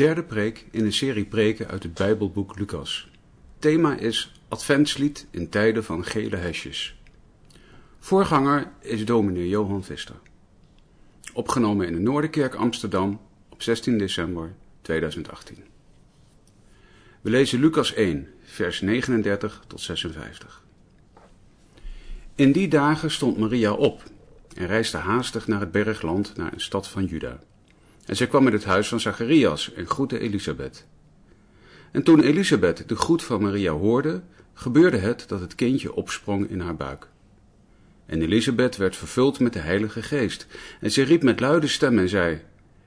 derde preek in een serie preken uit het Bijbelboek Lucas. Thema is Adventslied in tijden van gele hesjes. Voorganger is dominee Johan Vister. Opgenomen in de Noorderkerk Amsterdam op 16 december 2018. We lezen Lucas 1, vers 39 tot 56. In die dagen stond Maria op en reisde haastig naar het bergland, naar een stad van Juda. En zij kwam in het huis van Zacharias en groette Elisabeth. En toen Elisabeth de groet van Maria hoorde, gebeurde het dat het kindje opsprong in haar buik. En Elisabeth werd vervuld met de Heilige Geest, en zij riep met luide stem en zei,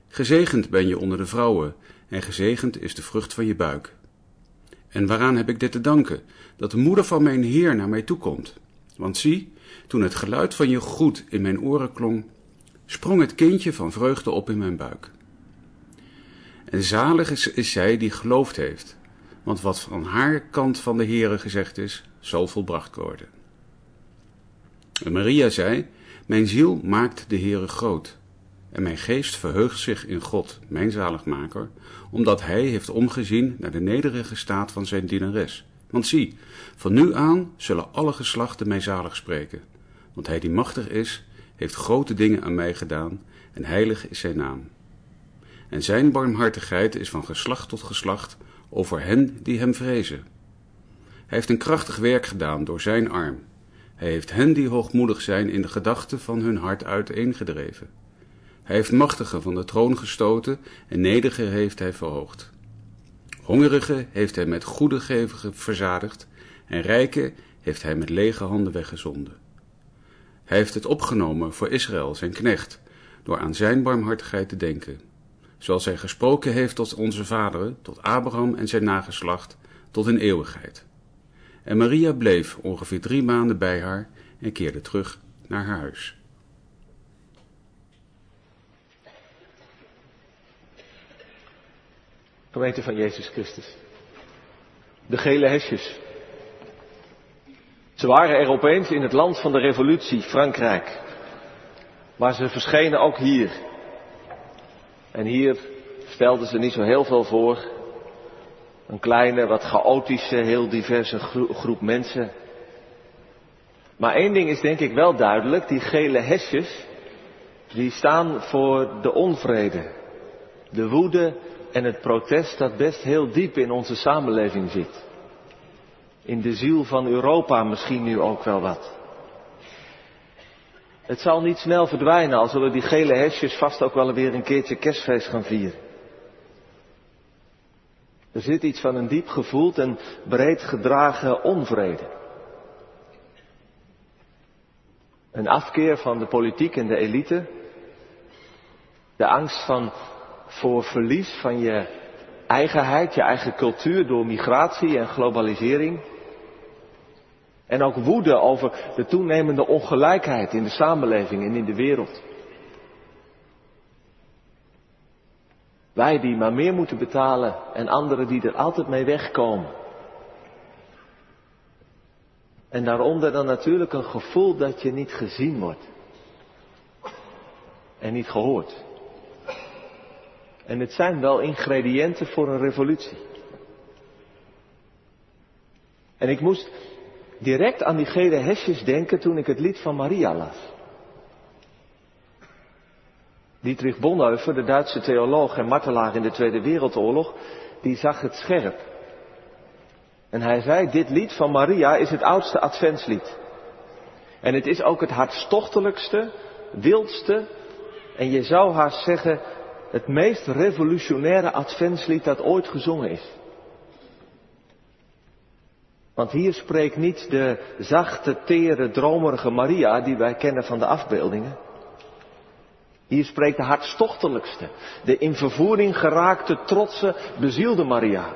Gezegend ben je onder de vrouwen, en gezegend is de vrucht van je buik. En waaraan heb ik dit te danken, dat de moeder van mijn Heer naar mij toekomt? Want zie, toen het geluid van je groet in mijn oren klonk, sprong het kindje van vreugde op in mijn buik. En zalig is, zij die geloofd heeft, want wat van haar kant van de Heere gezegd is, zal volbracht worden. En Maria zei, mijn ziel maakt de Heere groot, en mijn geest verheugt zich in God, mijn zaligmaker, omdat hij heeft omgezien naar de nederige staat van zijn dienares. Want zie, van nu aan zullen alle geslachten mij zalig spreken, want hij die machtig is, heeft grote dingen aan mij gedaan, en heilig is zijn naam. En zijn barmhartigheid is van geslacht tot geslacht over hen die hem vrezen. Hij heeft een krachtig werk gedaan door zijn arm. Hij heeft hen die hoogmoedig zijn in de gedachten van hun hart uiteengedreven. Hij heeft machtigen van de troon gestoten en nedigen heeft hij verhoogd. Hongerigen heeft hij met goede geven verzadigd en rijken heeft hij met lege handen weggezonden. Hij heeft het opgenomen voor Israël, zijn knecht, door aan zijn barmhartigheid te denken. Zoals hij gesproken heeft tot onze vaderen, tot Abraham en zijn nageslacht, tot in eeuwigheid. En Maria bleef ongeveer drie maanden bij haar en keerde terug naar haar huis. Gemeente van Jezus Christus. De gele hesjes. Ze waren er opeens in het land van de revolutie, Frankrijk. Maar ze verschenen ook hier. En hier stelden ze niet zo heel veel voor. Een kleine, wat chaotische, heel diverse groep mensen. Maar één ding is denk ik wel duidelijk. Die gele hesjes, die staan voor de onvrede. De woede en het protest dat best heel diep in onze samenleving zit. In de ziel van Europa misschien nu ook wel wat. Het zal niet snel verdwijnen, al zullen die gele hesjes vast ook wel weer een keertje kerstfeest gaan vieren. Er zit iets van een diep gevoeld en breed gedragen onvrede. Een afkeer van de politiek en de elite. De angst van, voor verlies van je eigenheid, je eigen cultuur door migratie en globalisering. En ook woede over de toenemende ongelijkheid in de samenleving en in de wereld. Wij die maar meer moeten betalen en anderen die er altijd mee wegkomen. En daaronder dan natuurlijk een gevoel dat je niet gezien wordt. En niet gehoord. En het zijn wel ingrediënten voor een revolutie. En ik moest direct aan die gele hesjes denken toen ik het lied van Maria las. Dietrich Bonhoeffer, de Duitse theoloog en martelaar in de Tweede Wereldoorlog, die zag het scherp. En hij zei, dit lied van Maria is het oudste adventslied. En het is ook het hartstochtelijkste, wildste en je zou haast zeggen het meest revolutionaire adventslied dat ooit gezongen is. Want hier spreekt niet de zachte, tere, dromerige Maria die wij kennen van de afbeeldingen. Hier spreekt de hartstochtelijkste, de in vervoering geraakte, trotse, bezielde Maria.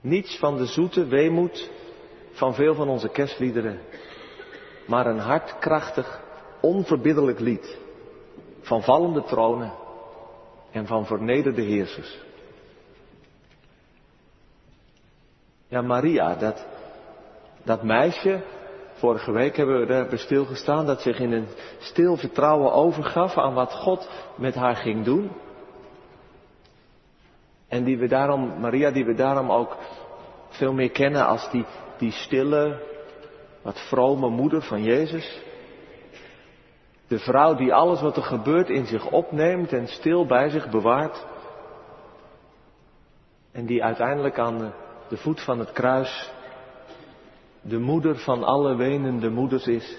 Niets van de zoete weemoed van veel van onze kerstliederen, maar een hartkrachtig, onverbiddelijk lied van vallende tronen en van vernederde heersers. Ja, Maria, dat, dat meisje, vorige week hebben we daarbij stilgestaan, dat zich in een stil vertrouwen overgaf aan wat God met haar ging doen. En die we daarom, Maria, die we daarom ook veel meer kennen als die, die stille, wat vrome moeder van Jezus. De vrouw die alles wat er gebeurt in zich opneemt en stil bij zich bewaart. En die uiteindelijk aan voet van het kruis de moeder van alle wenende moeders is.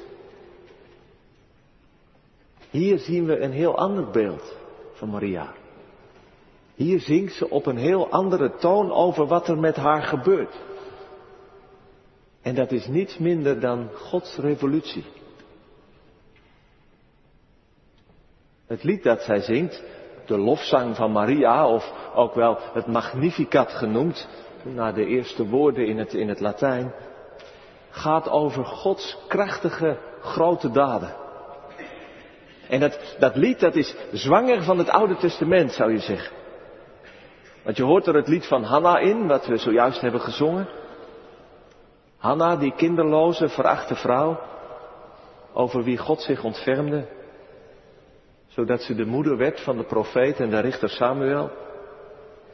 Hier zien we een heel ander beeld van Maria. Hier zingt ze op een heel andere toon over wat er met haar gebeurt. En dat is niets minder dan Gods revolutie. Het lied dat zij zingt, de lofzang van Maria, of ook wel het Magnificat genoemd, naar de eerste woorden in het, in het Latijn, gaat over Gods krachtige grote daden. En dat, dat lied dat is zwanger van het Oude Testament, zou je zeggen. Want je hoort er het lied van Hanna in, wat we zojuist hebben gezongen. Hanna, die kinderloze, verachte vrouw, over wie God zich ontfermde, zodat ze de moeder werd van de profeet en de richter Samuel.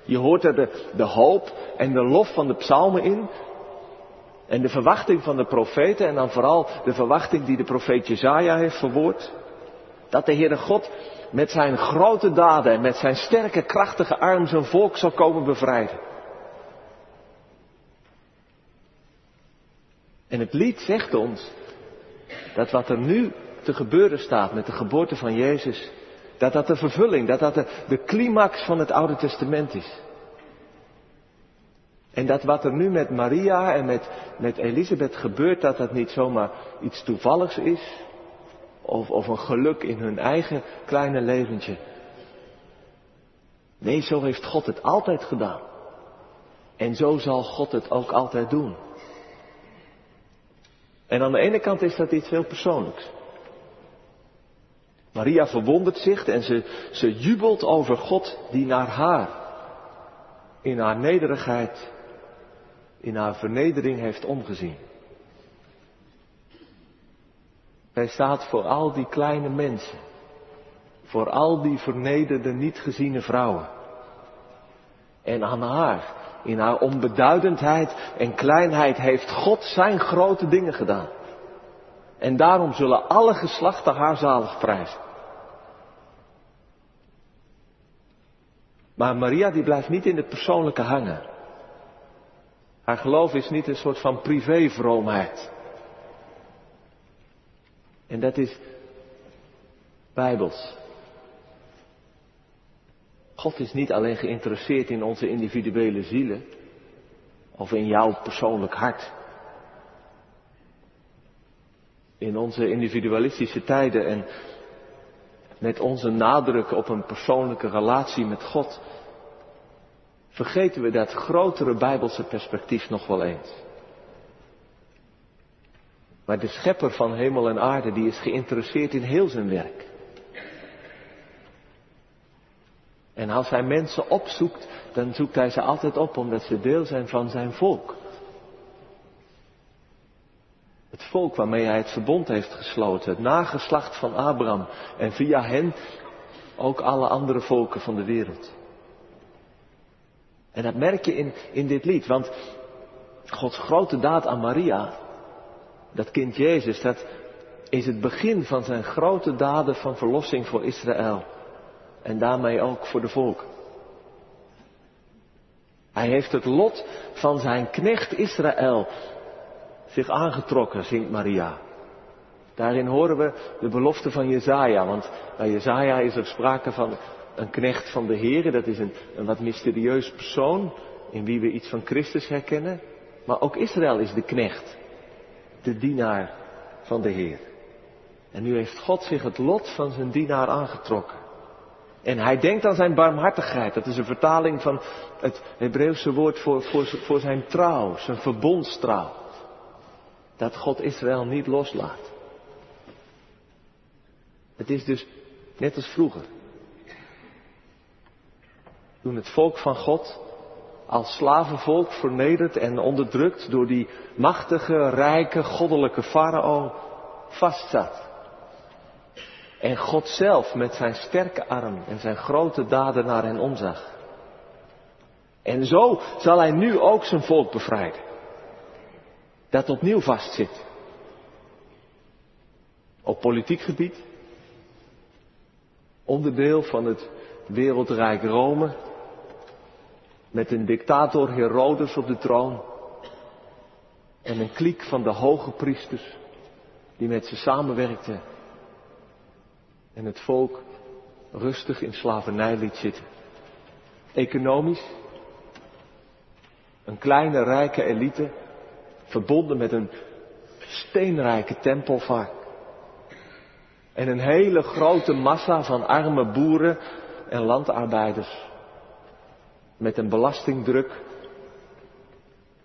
Je hoort er de, de hoop en de lof van de psalmen in, en de verwachting van de profeten en dan vooral de verwachting die de profeet Jezaja heeft verwoord. Dat de Heere God met zijn grote daden en met zijn sterke krachtige arm zijn volk zal komen bevrijden. En het lied zegt ons dat wat er nu te gebeuren staat met de geboorte van Jezus, dat dat de vervulling, dat dat de, de climax van het Oude Testament is. En dat wat er nu met Maria en met, met Elisabeth gebeurt, dat dat niet zomaar iets toevalligs is. Of, of een geluk in hun eigen kleine leventje. Nee, zo heeft God het altijd gedaan. En zo zal God het ook altijd doen. En aan de ene kant is dat iets heel persoonlijks. Maria verwondert zich en ze, ze jubelt over God die naar haar in haar nederigheid in haar vernedering heeft omgezien. Hij staat voor al die kleine mensen, voor al die vernederde, niet geziene vrouwen. En aan haar, in haar onbeduidendheid en kleinheid, heeft God zijn grote dingen gedaan. En daarom zullen alle geslachten haar zalig prijzen. Maar Maria die blijft niet in het persoonlijke hangen. Haar geloof is niet een soort van privévroomheid. En dat is bijbels. God is niet alleen geïnteresseerd in onze individuele zielen of in jouw persoonlijk hart. In onze individualistische tijden en met onze nadruk op een persoonlijke relatie met God vergeten we dat grotere bijbelse perspectief nog wel eens. Maar de schepper van hemel en aarde, die is geïnteresseerd in heel zijn werk. En als hij mensen opzoekt, dan zoekt hij ze altijd op omdat ze deel zijn van zijn volk. Het volk waarmee hij het verbond heeft gesloten, het nageslacht van Abraham en via hen ook alle andere volken van de wereld. En dat merk je in, in dit lied, want Gods grote daad aan Maria, dat kind Jezus, dat is het begin van zijn grote daden van verlossing voor Israël. En daarmee ook voor de volk. Hij heeft het lot van zijn knecht Israël zich aangetrokken, zingt Maria. Daarin horen we de belofte van Jezaja, want bij Jezaja is er sprake van een knecht van de Heer. Dat is een, wat mysterieus persoon in wie we iets van Christus herkennen. Maar ook Israël is de knecht, de dienaar van de Heer. En nu heeft God zich het lot van zijn dienaar aangetrokken. En hij denkt aan zijn barmhartigheid. Dat is een vertaling van het Hebreeuwse woord voor, voor, voor zijn trouw, zijn verbondstrouw. Dat God Israël niet loslaat. Het is dus net als vroeger. Toen het volk van God als slavenvolk vernederd en onderdrukt door die machtige, rijke, goddelijke farao vastzat. En God zelf met zijn sterke arm en zijn grote daden naar hen omzag. En zo zal hij nu ook zijn volk bevrijden. Dat opnieuw vastzit. Op politiek gebied. Onderdeel van het wereldrijk Rome. Met een dictator Herodes op de troon. En een kliek van de hoge priesters die met ze samenwerkten. En het volk rustig in slavernij liet zitten. Economisch. Een kleine rijke elite. Verbonden met een steenrijke tempel vaak. En een hele grote massa van arme boeren en landarbeiders. Met een belastingdruk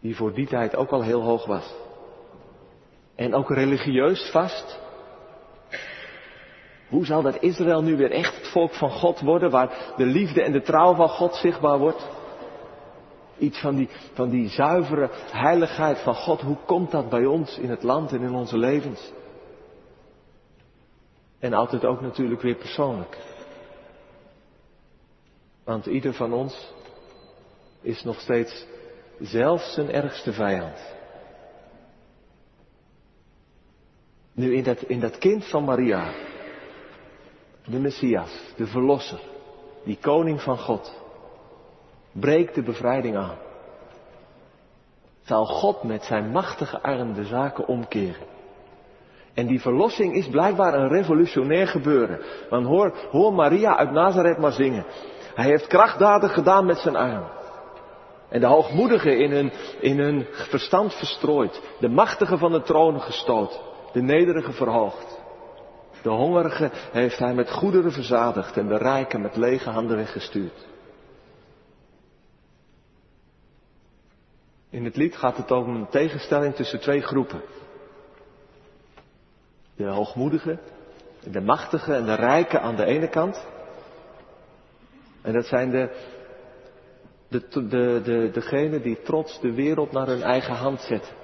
die voor die tijd ook al heel hoog was. En ook religieus vast. Hoe zal dat Israël nu weer echt het volk van God worden, waar de liefde en de trouw van God zichtbaar wordt? Iets van die, van die zuivere heiligheid van God, hoe komt dat bij ons in het land en in onze levens? En altijd ook natuurlijk weer persoonlijk. Want ieder van ons is nog steeds zelf zijn ergste vijand. Nu in dat, in dat kind van Maria, de Messias, de Verlosser, die koning van God, breekt de bevrijding aan. Zal God met zijn machtige arm de zaken omkeren. En die verlossing is blijkbaar een revolutionair gebeuren. Want hoor, hoor Maria uit Nazareth maar zingen. Hij heeft krachtdaden gedaan met zijn arm. En de hoogmoedigen in hun, in hun verstand verstrooid. De machtigen van de troon gestoot. De nederige verhoogd. De hongerige heeft hij met goederen verzadigd en de rijken met lege handen weggestuurd. In het lied gaat het om een tegenstelling tussen twee groepen. De hoogmoedigen, de machtigen en de rijken aan de ene kant. En dat zijn de, de, de, de, degenen die trots de wereld naar hun eigen hand zetten.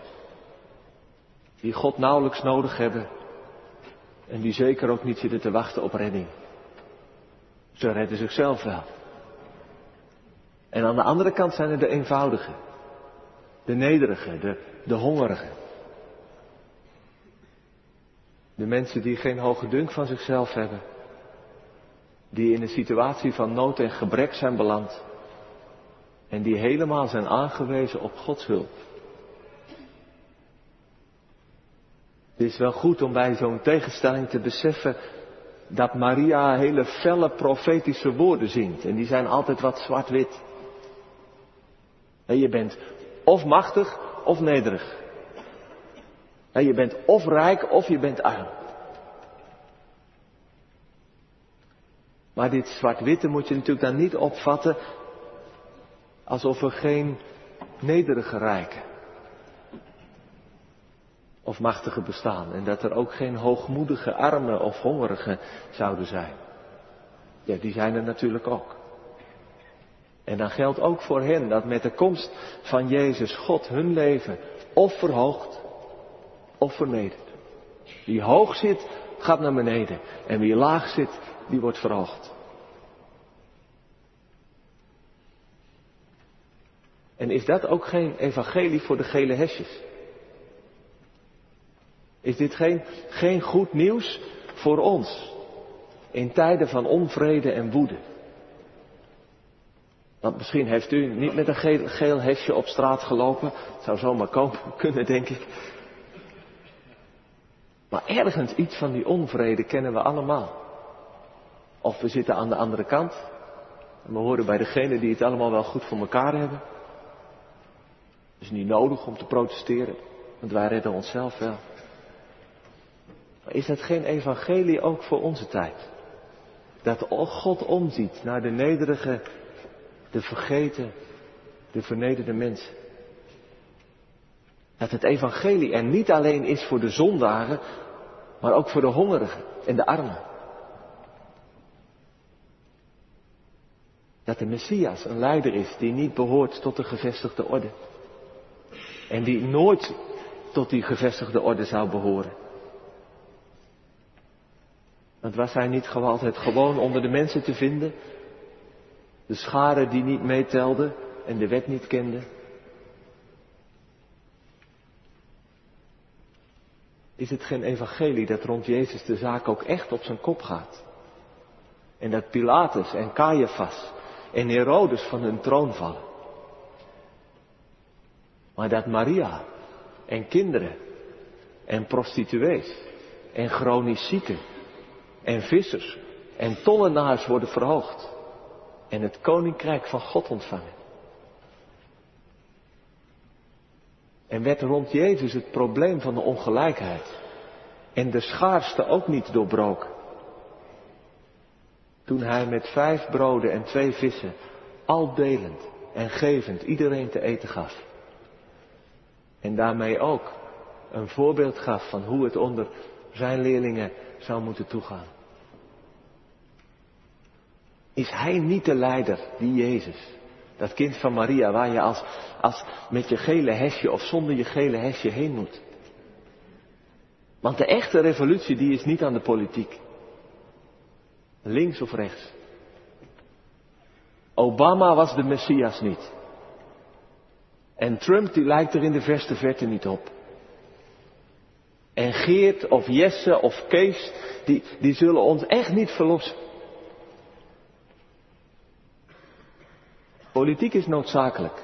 Die God nauwelijks nodig hebben. En die zeker ook niet zitten te wachten op redding. Ze redden zichzelf wel. En aan de andere kant zijn er de eenvoudigen. De nederigen, de, de hongerigen. De mensen die geen hoge dunk van zichzelf hebben. Die in een situatie van nood en gebrek zijn beland. En die helemaal zijn aangewezen op Gods hulp. Het is wel goed om bij zo'n tegenstelling te beseffen dat Maria hele felle profetische woorden zingt. En die zijn altijd wat zwart-wit. Je bent of machtig of nederig. Je bent of rijk of je bent arm. Maar dit zwart-witte moet je natuurlijk dan niet opvatten alsof er geen nederige rijken of machtige bestaan en dat er ook geen hoogmoedige armen of hongerigen zouden zijn. Ja, die zijn er natuurlijk ook. En dan geldt ook voor hen dat met de komst van Jezus God hun leven of verhoogt of vernedert. Wie hoog zit, gaat naar beneden. En wie laag zit, die wordt verhoogd. En is dat ook geen evangelie voor de gele hesjes? Is dit geen, geen goed nieuws voor ons in tijden van onvrede en woede? Want misschien heeft u niet met een geel, hesje op straat gelopen. Het zou zomaar komen, kunnen, denk ik. Maar ergens iets van die onvrede kennen we allemaal. Of we zitten aan de andere kant. En we horen bij degenen die het allemaal wel goed voor elkaar hebben. Het is niet nodig om te protesteren, want wij redden onszelf wel. Maar is dat geen evangelie ook voor onze tijd? Dat God omziet naar de nederige, de vergeten, de vernederde mensen. Dat het evangelie er niet alleen is voor de zondaren, maar ook voor de hongerigen en de armen. Dat de Messias een leider is die niet behoort tot de gevestigde orde. En die nooit tot die gevestigde orde zou behoren. Want was hij niet altijd gewoon onder de mensen te vinden? De scharen die niet meetelden en de wet niet kende? Is het geen evangelie dat rond Jezus de zaak ook echt op zijn kop gaat? En dat Pilatus en Caiaphas en Herodes van hun troon vallen. Maar dat Maria en kinderen en prostituees en chronisch zieken en vissers en tollenaars worden verhoogd en het koninkrijk van God ontvangen. En werd rond Jezus het probleem van de ongelijkheid en de schaarste ook niet doorbroken. Toen hij met vijf broden en twee vissen, al delend en gevend, iedereen te eten gaf. En daarmee ook een voorbeeld gaf van hoe het onder zijn leerlingen zou moeten toegaan. Is hij niet de leider, die Jezus? Dat kind van Maria, waar je als, als met je gele hesje of zonder je gele hesje heen moet. Want de echte revolutie, die is niet aan de politiek. Links of rechts. Obama was de Messias niet. En Trump die lijkt er in de verste verte niet op. En Geert of Jesse of Kees, die, die zullen ons echt niet verlossen. Politiek is noodzakelijk.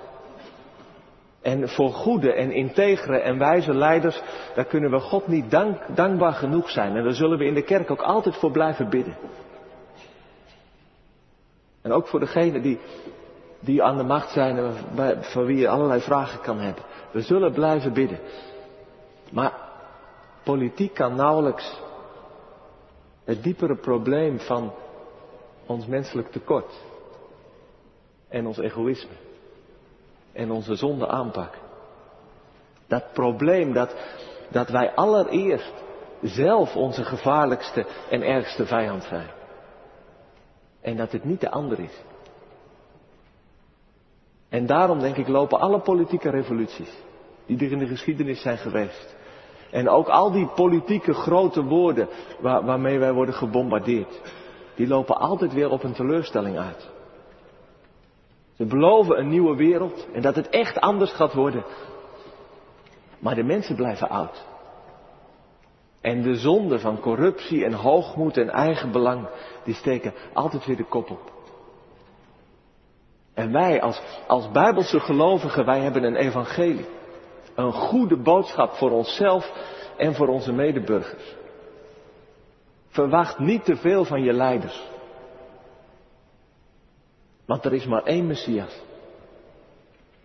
En voor goede en integere en wijze leiders, daar kunnen we God niet dank, dankbaar genoeg zijn. En daar zullen we in de kerk ook altijd voor blijven bidden. En ook voor degenen die, die aan de macht zijn en voor wie je allerlei vragen kan hebben. We zullen blijven bidden. Maar politiek kan nauwelijks het diepere probleem van ons menselijk tekort en ons egoïsme en onze zonde aanpakken. Dat probleem dat, dat wij allereerst zelf onze gevaarlijkste en ergste vijand zijn. En dat het niet de ander is. En daarom denk ik lopen alle politieke revoluties die er in de geschiedenis zijn geweest. En ook al die politieke grote woorden waar, waarmee wij worden gebombardeerd. Die lopen altijd weer op een teleurstelling uit. Ze beloven een nieuwe wereld en dat het echt anders gaat worden. Maar de mensen blijven oud. En de zonde van corruptie en hoogmoed en eigen belang, die steken altijd weer de kop op. En wij als, als bijbelse gelovigen, wij hebben een evangelie. Een goede boodschap voor onszelf en voor onze medeburgers. Verwacht niet te veel van je leiders. Want er is maar één Messias.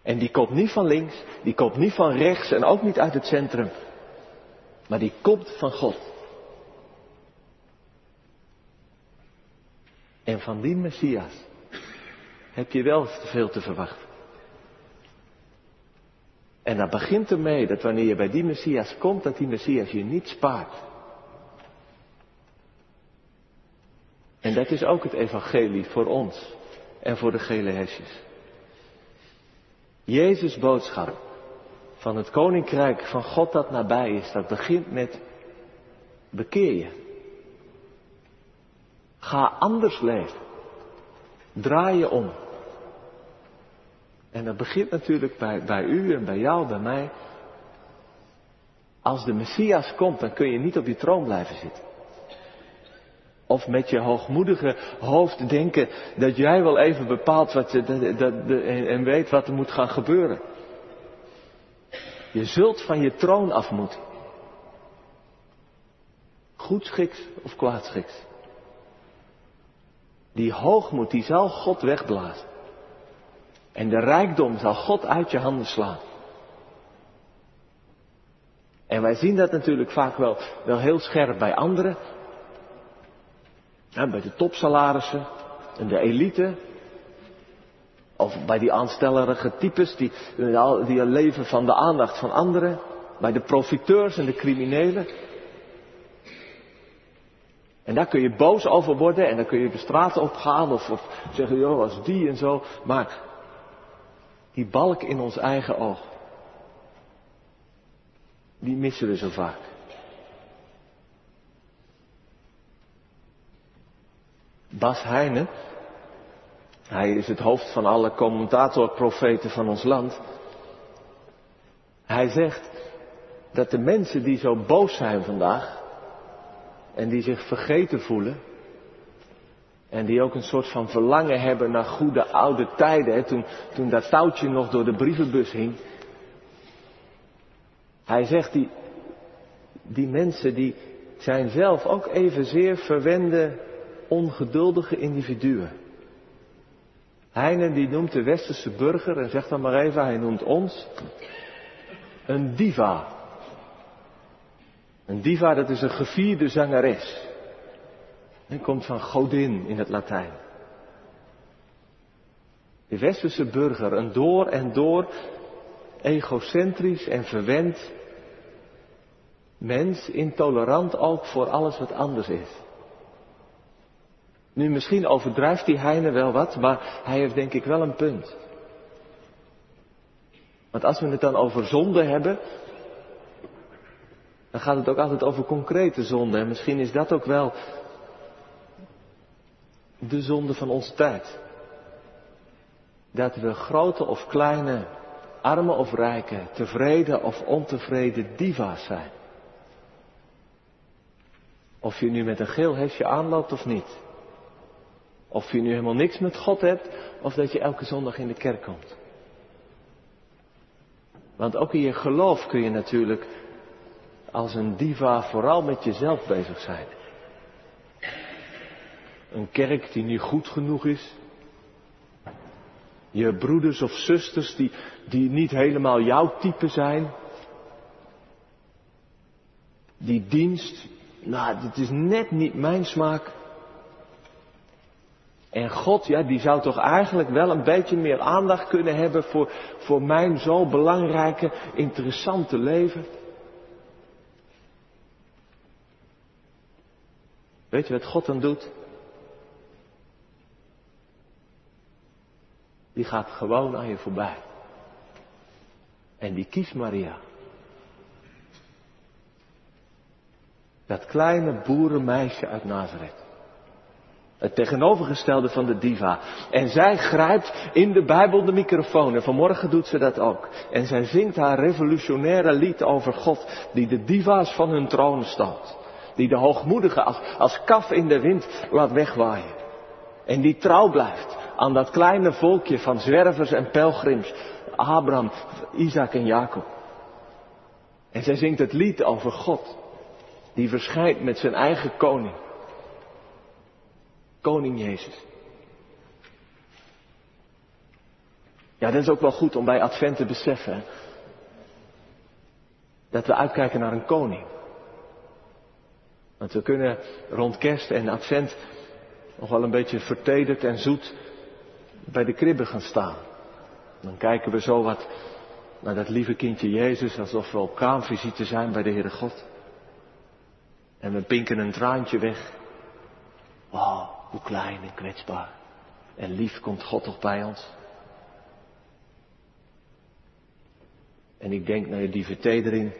En die komt niet van links, die komt niet van rechts en ook niet uit het centrum. Maar die komt van God. En van die Messias heb je wel veel te verwachten. En dat begint ermee dat wanneer je bij die Messias komt, dat die Messias je niet spaart. En dat is ook het evangelie voor ons en voor de gele hesjes. Jezus' boodschap van het koninkrijk van God dat nabij is, dat begint met bekeer je. Ga anders leven. Draai je om. En dat begint natuurlijk bij, bij u en bij jou, bij mij. Als de Messias komt, dan kun je niet op die troon blijven zitten. Of met je hoogmoedige hoofd denken dat jij wel even bepaalt wat dat, en weet wat er moet gaan gebeuren. Je zult van je troon af moeten. Goedschiks of kwaadschiks. Die hoogmoed, die zal God wegblazen. En de rijkdom zal God uit je handen slaan. En wij zien dat natuurlijk vaak wel, wel heel scherp bij anderen. Bij de topsalarissen en de elite. Of bij die aanstellerige types die, die leven van de aandacht van anderen. Bij de profiteurs en de criminelen. En daar kun je boos over worden en dan kun je de straat op gaan of, of zeggen, joh, was die en zo. Maar die balk in ons eigen oog, die missen we zo vaak. Bas Heijnen Hij is het hoofd van alle commentatorprofeten van ons land. Hij zegt dat de mensen die zo boos zijn vandaag en die zich vergeten voelen en die ook een soort van verlangen hebben naar goede oude tijden, hè, toen, toen dat touwtje nog door de brievenbus hing. Hij zegt die, die mensen die zijn zelf ook evenzeer verwende, ongeduldige individuen. Heine die noemt de westerse burger, en zegt dan maar even, hij noemt ons een diva. Een diva, dat is een gevierde zangeres. En komt van godin in het Latijn. De westerse burger, een door en door egocentrisch en verwend mens, intolerant ook voor alles wat anders is. Nu, misschien overdrijft die Heine wel wat, maar hij heeft denk ik wel een punt. Want als we het dan over zonde hebben, dan gaat het ook altijd over concrete zonde. En misschien is dat ook wel de zonde van onze tijd. Dat we grote of kleine, arme of rijke, tevreden of ontevreden diva's zijn. Of je nu met een geel hesje aanloopt of niet. Of je nu helemaal niks met God hebt, of dat je elke zondag in de kerk komt. Want ook in je geloof kun je natuurlijk als een diva vooral met jezelf bezig zijn. Een kerk die niet goed genoeg is. Je broeders of zusters die, die niet helemaal jouw type zijn. Die dienst, nou, dit is net niet mijn smaak. En God, ja, die zou toch eigenlijk wel een beetje meer aandacht kunnen hebben voor, voor mijn zo belangrijke, interessante leven. Weet je wat God dan doet? Die gaat gewoon aan je voorbij. En die kiest Maria. Dat kleine boerenmeisje uit Nazareth. Het tegenovergestelde van de diva. En zij grijpt in de Bijbel de microfoon. En vanmorgen doet ze dat ook. En zij zingt haar revolutionaire lied over God. Die de diva's van hun troon stoot. Die de hoogmoedige als, als kaf in de wind laat wegwaaien. En die trouw blijft aan dat kleine volkje van zwervers en pelgrims. Abraham, Isaac en Jacob. En zij zingt het lied over God. Die verschijnt met zijn eigen koning. Koning Jezus. Ja, dat is ook wel goed om bij Advent te beseffen. Dat we uitkijken naar een koning. Want we kunnen rond kerst en Advent nog wel een beetje vertederd en zoet bij de kribben gaan staan. Dan kijken we zo wat naar dat lieve kindje Jezus, alsof we op kraamvisite zijn bij de Heere God. En we pinken een traantje weg. Wow, hoe klein en kwetsbaar. En lief komt God toch bij ons. En ik denk, nou die vertedering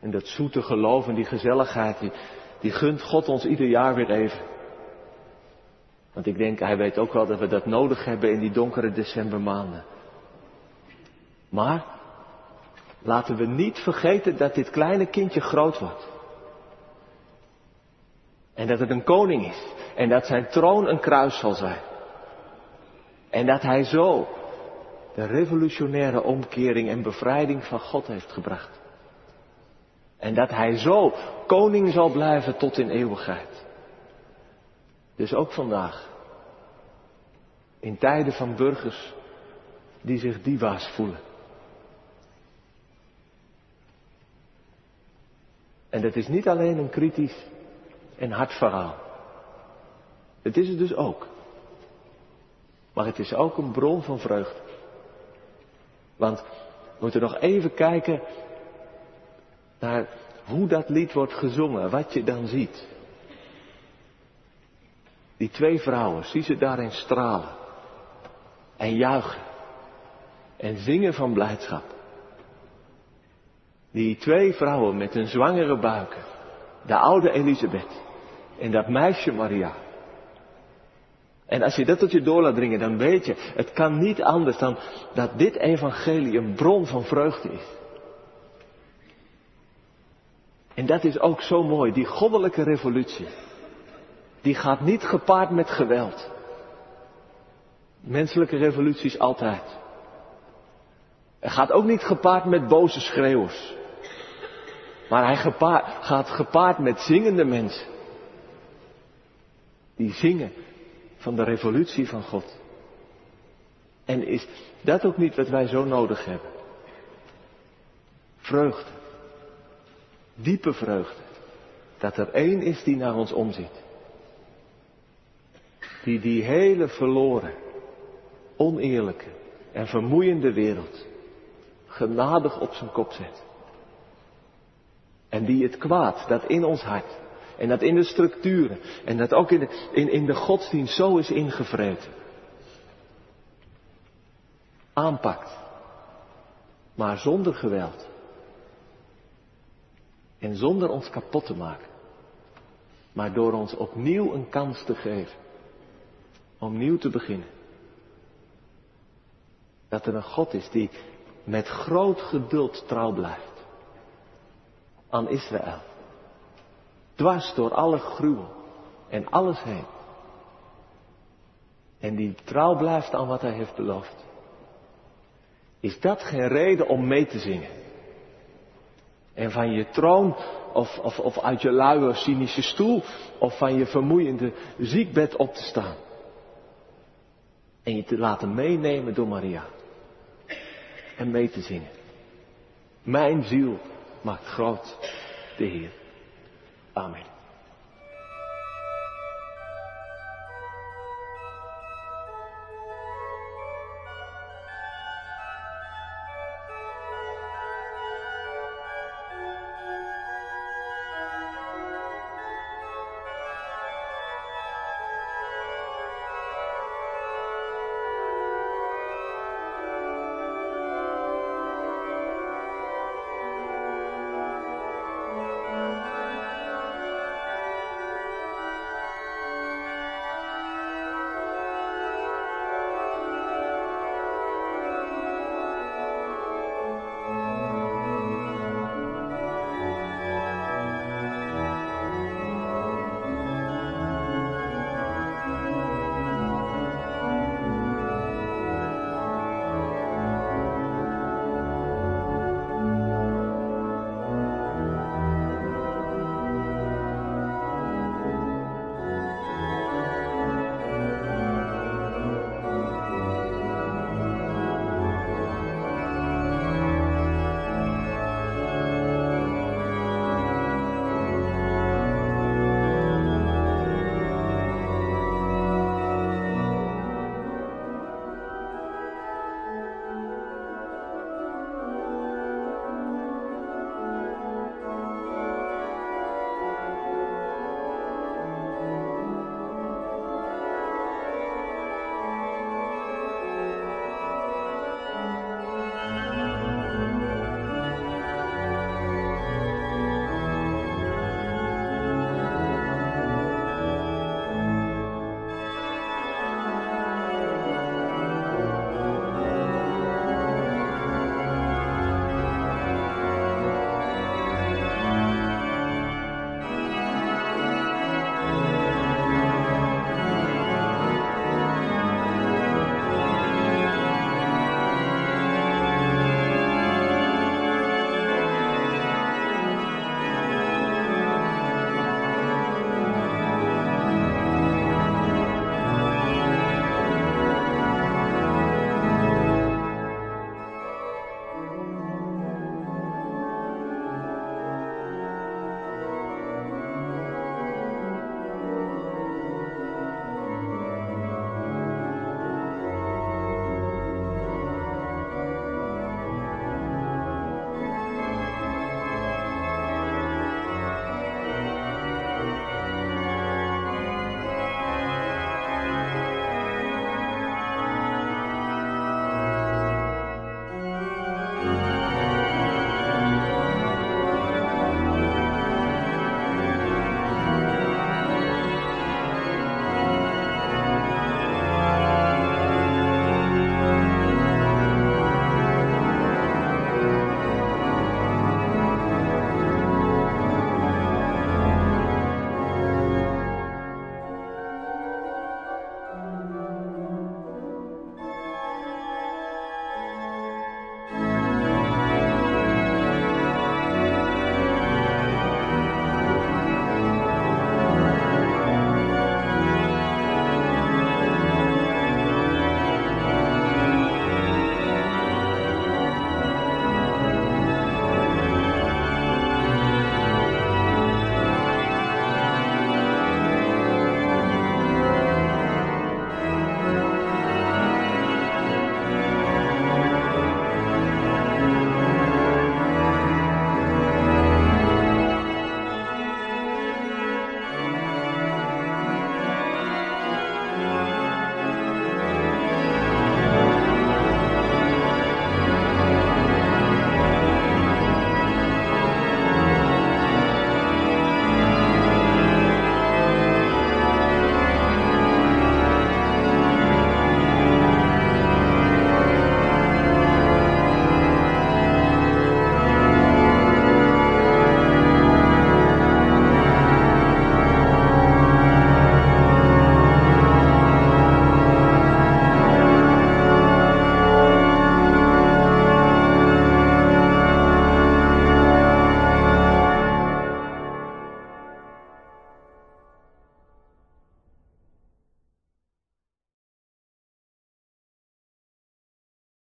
en dat zoete geloof en die gezelligheid, die, die gunt God ons ieder jaar weer even. Want ik denk, hij weet ook wel dat we dat nodig hebben in die donkere decembermaanden. Maar laten we niet vergeten dat dit kleine kindje groot wordt. En dat het een koning is. En dat zijn troon een kruis zal zijn. En dat hij zo de revolutionaire omkering en bevrijding van God heeft gebracht. En dat hij zo koning zal blijven tot in eeuwigheid. Dus ook vandaag. In tijden van burgers die zich diva's voelen. En dat is niet alleen een kritisch en hard verhaal. Het is het dus ook. Maar het is ook een bron van vreugde. Want we moeten nog even kijken naar hoe dat lied wordt gezongen, wat je dan ziet. Die twee vrouwen, zie ze daarin stralen en juichen en zingen van blijdschap. Die twee vrouwen met hun zwangere buiken, de oude Elisabeth en dat meisje Maria. En als je dat tot je door laat dringen, dan weet je, het kan niet anders dan dat dit evangelie een bron van vreugde is. En dat is ook zo mooi, die goddelijke revolutie. Die gaat niet gepaard met geweld. Menselijke revoluties altijd. Het gaat ook niet gepaard met boze schreeuwers. Maar hij gaat gepaard met zingende mensen. Die zingen van de revolutie van God. En is dat ook niet wat wij zo nodig hebben? Vreugde. Diepe vreugde. Dat er één is die naar ons omziet. Die die hele verloren, oneerlijke en vermoeiende wereld genadig op zijn kop zet. En die het kwaad dat in ons hart en dat in de structuren en dat ook in de, in, in de godsdienst zo is ingevreten. Aanpakt. Maar zonder geweld. En zonder ons kapot te maken. Maar door ons opnieuw een kans te geven. Om nieuw te beginnen. Dat er een God is die met groot geduld trouw blijft. Aan Israël. Dwars door alle gruwel en alles heen. En die trouw blijft aan wat hij heeft beloofd. Is dat geen reden om mee te zingen? En van je troon of, of, of uit je luie cynische stoel of van je vermoeiende ziekbed op te staan. En je te laten meenemen door Maria. En mee te zingen. Mijn ziel maakt groot de Heer. Amen.